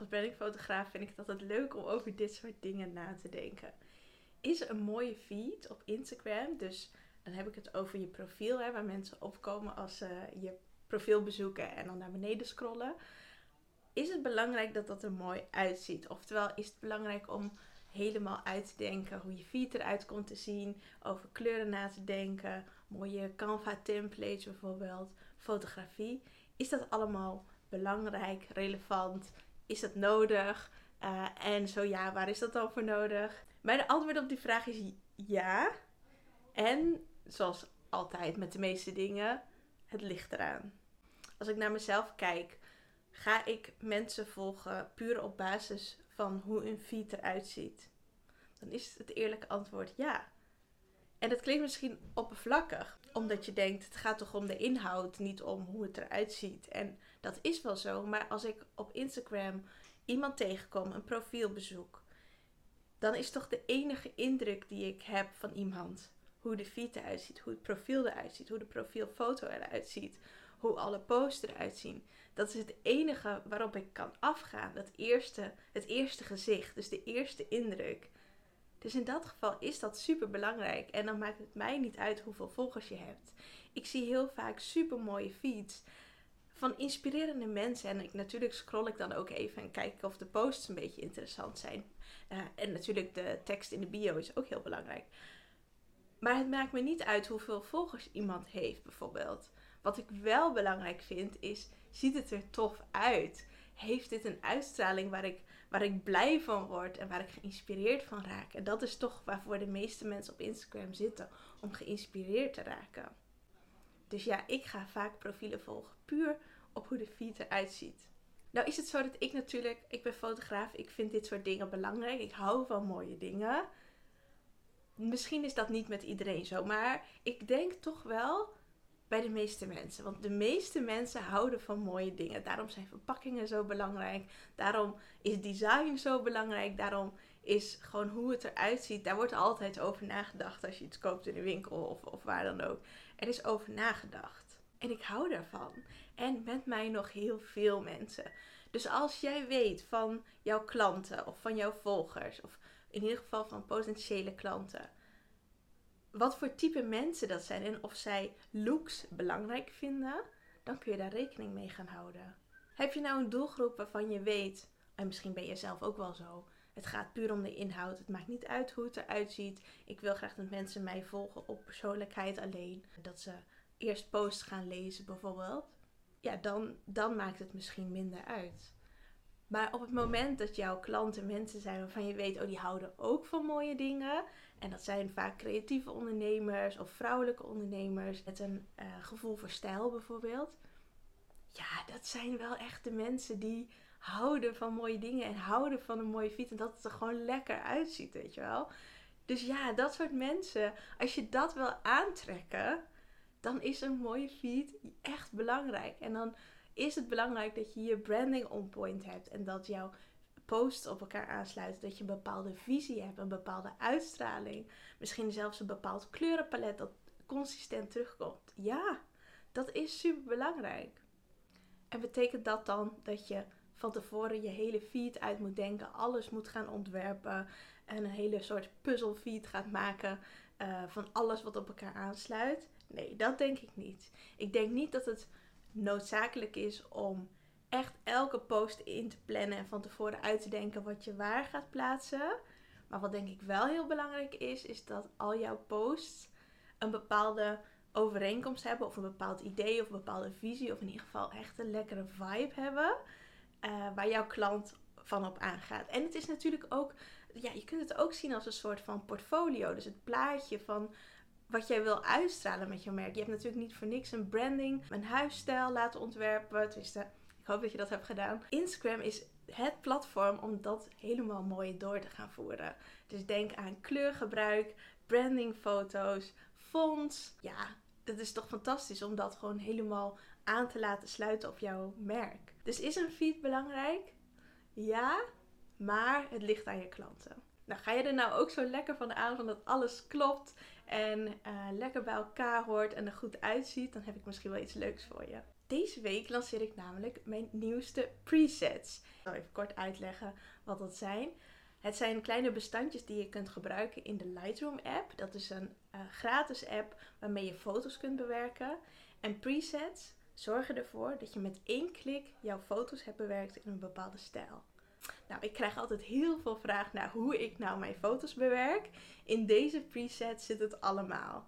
als brandingfotograaf vind ik het altijd leuk om over dit soort dingen na te denken. Is een mooie feed op Instagram, dus dan heb ik het over je profiel, hè, waar mensen opkomen als ze je profiel bezoeken en dan naar beneden scrollen. Is het belangrijk dat dat er mooi uitziet? Oftewel, is het belangrijk om helemaal uit te denken hoe je feed eruit komt te zien, over kleuren na te denken, mooie Canva templates bijvoorbeeld, fotografie. Is dat allemaal belangrijk, relevant? Is dat nodig? Uh, en zo ja, waar is dat dan voor nodig? Mijn antwoord op die vraag is ja. En zoals altijd met de meeste dingen, het ligt eraan. Als ik naar mezelf kijk, ga ik mensen volgen puur op basis van hoe een feed eruit ziet? Dan is het eerlijke antwoord ja. En dat klinkt misschien oppervlakkig, omdat je denkt het gaat toch om de inhoud, niet om hoe het eruit ziet. En dat is wel zo, maar als ik op Instagram iemand tegenkom, een profielbezoek, dan is toch de enige indruk die ik heb van iemand hoe de feed eruit ziet, hoe het profiel eruit ziet, hoe de profielfoto eruit ziet, hoe alle posts eruit zien. Dat is het enige waarop ik kan afgaan. Dat eerste, het eerste gezicht, dus de eerste indruk. Dus in dat geval is dat super belangrijk. En dan maakt het mij niet uit hoeveel volgers je hebt. Ik zie heel vaak super mooie feeds van inspirerende mensen. En ik, natuurlijk scroll ik dan ook even en kijk of de posts een beetje interessant zijn. Uh, en natuurlijk de tekst in de bio is ook heel belangrijk. Maar het maakt me niet uit hoeveel volgers iemand heeft, bijvoorbeeld. Wat ik wel belangrijk vind is, ziet het er tof uit? Heeft dit een uitstraling waar ik, waar ik blij van word en waar ik geïnspireerd van raak? En dat is toch waarvoor de meeste mensen op Instagram zitten, om geïnspireerd te raken. Dus ja, ik ga vaak profielen volgen, puur op hoe de feed eruit ziet. Nou is het zo dat ik natuurlijk, ik ben fotograaf, ik vind dit soort dingen belangrijk. Ik hou van mooie dingen. Misschien is dat niet met iedereen zo, maar ik denk toch wel bij de meeste mensen. Want de meeste mensen houden van mooie dingen. Daarom zijn verpakkingen zo belangrijk. Daarom is design zo belangrijk. Daarom is gewoon hoe het eruit ziet. Daar wordt altijd over nagedacht als je iets koopt in de winkel of, of waar dan ook. Er is over nagedacht. En ik hou daarvan. En met mij nog heel veel mensen. Dus als jij weet van jouw klanten of van jouw volgers, of in ieder geval van potentiële klanten, wat voor type mensen dat zijn en of zij looks belangrijk vinden, dan kun je daar rekening mee gaan houden. Heb je nou een doelgroep waarvan je weet, en misschien ben je zelf ook wel zo, het gaat puur om de inhoud, het maakt niet uit hoe het eruit ziet. Ik wil graag dat mensen mij volgen op persoonlijkheid alleen, dat ze eerst posts gaan lezen bijvoorbeeld. Ja, dan, dan maakt het misschien minder uit. Maar op het moment dat jouw klanten mensen zijn waarvan je weet, oh die houden ook van mooie dingen. En dat zijn vaak creatieve ondernemers of vrouwelijke ondernemers met een uh, gevoel voor stijl bijvoorbeeld. Ja, dat zijn wel echt de mensen die houden van mooie dingen en houden van een mooie fiets. En dat het er gewoon lekker uitziet, weet je wel. Dus ja, dat soort mensen, als je dat wil aantrekken, dan is een mooie feed echt belangrijk. En dan is het belangrijk dat je je branding on point hebt en dat jouw posts op elkaar aansluiten, dat je een bepaalde visie hebt, een bepaalde uitstraling, misschien zelfs een bepaald kleurenpalet dat consistent terugkomt. Ja, dat is super belangrijk. En betekent dat dan dat je van tevoren je hele feed uit moet denken, alles moet gaan ontwerpen en een hele soort puzzelfeed gaat maken uh, van alles wat op elkaar aansluit? Nee, dat denk ik niet. Ik denk niet dat het noodzakelijk is om echt elke post in te plannen en van tevoren uit te denken wat je waar gaat plaatsen. Maar wat denk ik wel heel belangrijk is, is dat al jouw posts een bepaalde overeenkomst hebben of een bepaald idee of een bepaalde visie of in ieder geval echt een lekkere vibe hebben uh, waar jouw klant van op aangaat. En het is natuurlijk ook, ja, je kunt het ook zien als een soort van portfolio. Dus het plaatje van wat jij wil uitstralen met je merk. Je hebt natuurlijk niet voor niks een branding, een huisstijl laten ontwerpen. Tenminste, ik hoop dat je dat hebt gedaan. Instagram is het platform om dat helemaal mooi door te gaan voeren. Dus denk aan kleurgebruik, brandingfoto's, fonts. Ja, dat is toch fantastisch om dat gewoon helemaal aan te laten sluiten op jouw merk. Dus is een feed belangrijk? Ja, maar het ligt aan je klanten. Nou, ga je er nou ook zo lekker van aan van dat alles klopt en uh, lekker bij elkaar hoort en er goed uitziet, dan heb ik misschien wel iets leuks voor je. Deze week lanceer ik namelijk mijn nieuwste presets. Ik zal even kort uitleggen wat dat zijn. Het zijn kleine bestandjes die je kunt gebruiken in de Lightroom app. Dat is een uh, gratis app waarmee je foto's kunt bewerken. En presets zorgen ervoor dat je met één klik jouw foto's hebt bewerkt in een bepaalde stijl. Nou, ik krijg altijd heel veel vragen naar hoe ik nou mijn foto's bewerk. In deze presets zit het allemaal.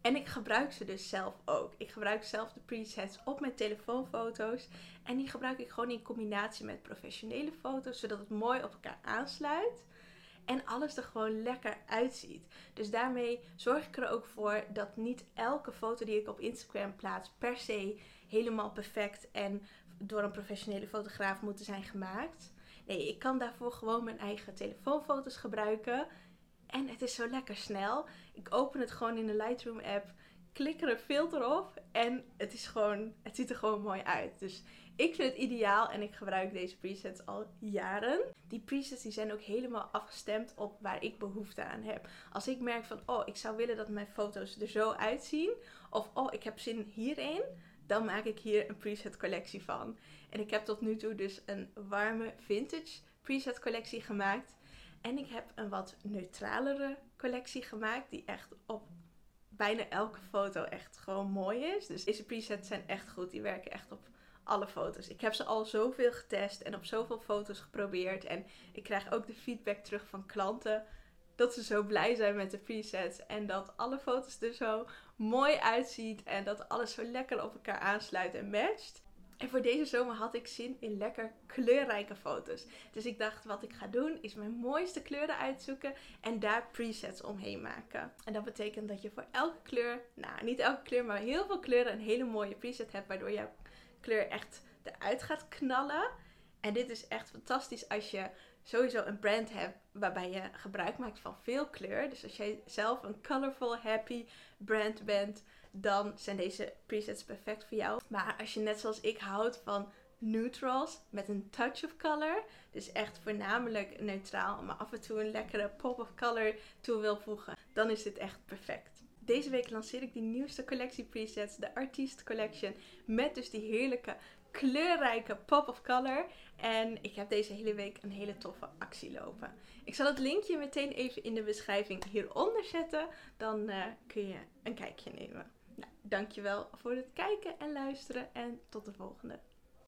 En ik gebruik ze dus zelf ook. Ik gebruik zelf de presets op mijn telefoonfoto's. En die gebruik ik gewoon in combinatie met professionele foto's, zodat het mooi op elkaar aansluit. En alles er gewoon lekker uitziet. Dus daarmee zorg ik er ook voor dat niet elke foto die ik op Instagram plaats per se helemaal perfect en door een professionele fotograaf moeten zijn gemaakt. Nee, ik kan daarvoor gewoon mijn eigen telefoonfoto's gebruiken. En het is zo lekker snel. Ik open het gewoon in de Lightroom app, klik er een filter op en het, is gewoon, het ziet er gewoon mooi uit. Dus ik vind het ideaal en ik gebruik deze presets al jaren. Die presets die zijn ook helemaal afgestemd op waar ik behoefte aan heb. Als ik merk van, oh, ik zou willen dat mijn foto's er zo uitzien. Of, oh, ik heb zin hierin. Dan maak ik hier een preset collectie van. En ik heb tot nu toe dus een warme vintage preset collectie gemaakt. En ik heb een wat neutralere collectie gemaakt. Die echt op bijna elke foto echt gewoon mooi is. Dus deze presets zijn echt goed. Die werken echt op alle foto's. Ik heb ze al zoveel getest en op zoveel foto's geprobeerd. En ik krijg ook de feedback terug van klanten dat ze zo blij zijn met de presets. En dat alle foto's er zo mooi uitziet. En dat alles zo lekker op elkaar aansluit en matcht. En voor deze zomer had ik zin in lekker kleurrijke foto's. Dus ik dacht, wat ik ga doen, is mijn mooiste kleuren uitzoeken en daar presets omheen maken. En dat betekent dat je voor elke kleur, nou niet elke kleur, maar heel veel kleuren een hele mooie preset hebt, waardoor jouw kleur echt eruit gaat knallen. En dit is echt fantastisch als je sowieso een brand hebt waarbij je gebruik maakt van veel kleur. Dus als jij zelf een colorful, happy brand bent, dan zijn deze presets perfect voor jou. Maar als je net zoals ik houdt van neutrals met een touch of color, dus echt voornamelijk neutraal, maar af en toe een lekkere pop of color toe wil voegen, dan is dit echt perfect. Deze week lanceer ik die nieuwste collectie presets, de Artist Collection, met dus die heerlijke kleurrijke pop of color. En ik heb deze hele week een hele toffe actie lopen. Ik zal het linkje meteen even in de beschrijving hieronder zetten. Dan uh, kun je een kijkje nemen. Nou, dankjewel voor het kijken en luisteren en tot de volgende.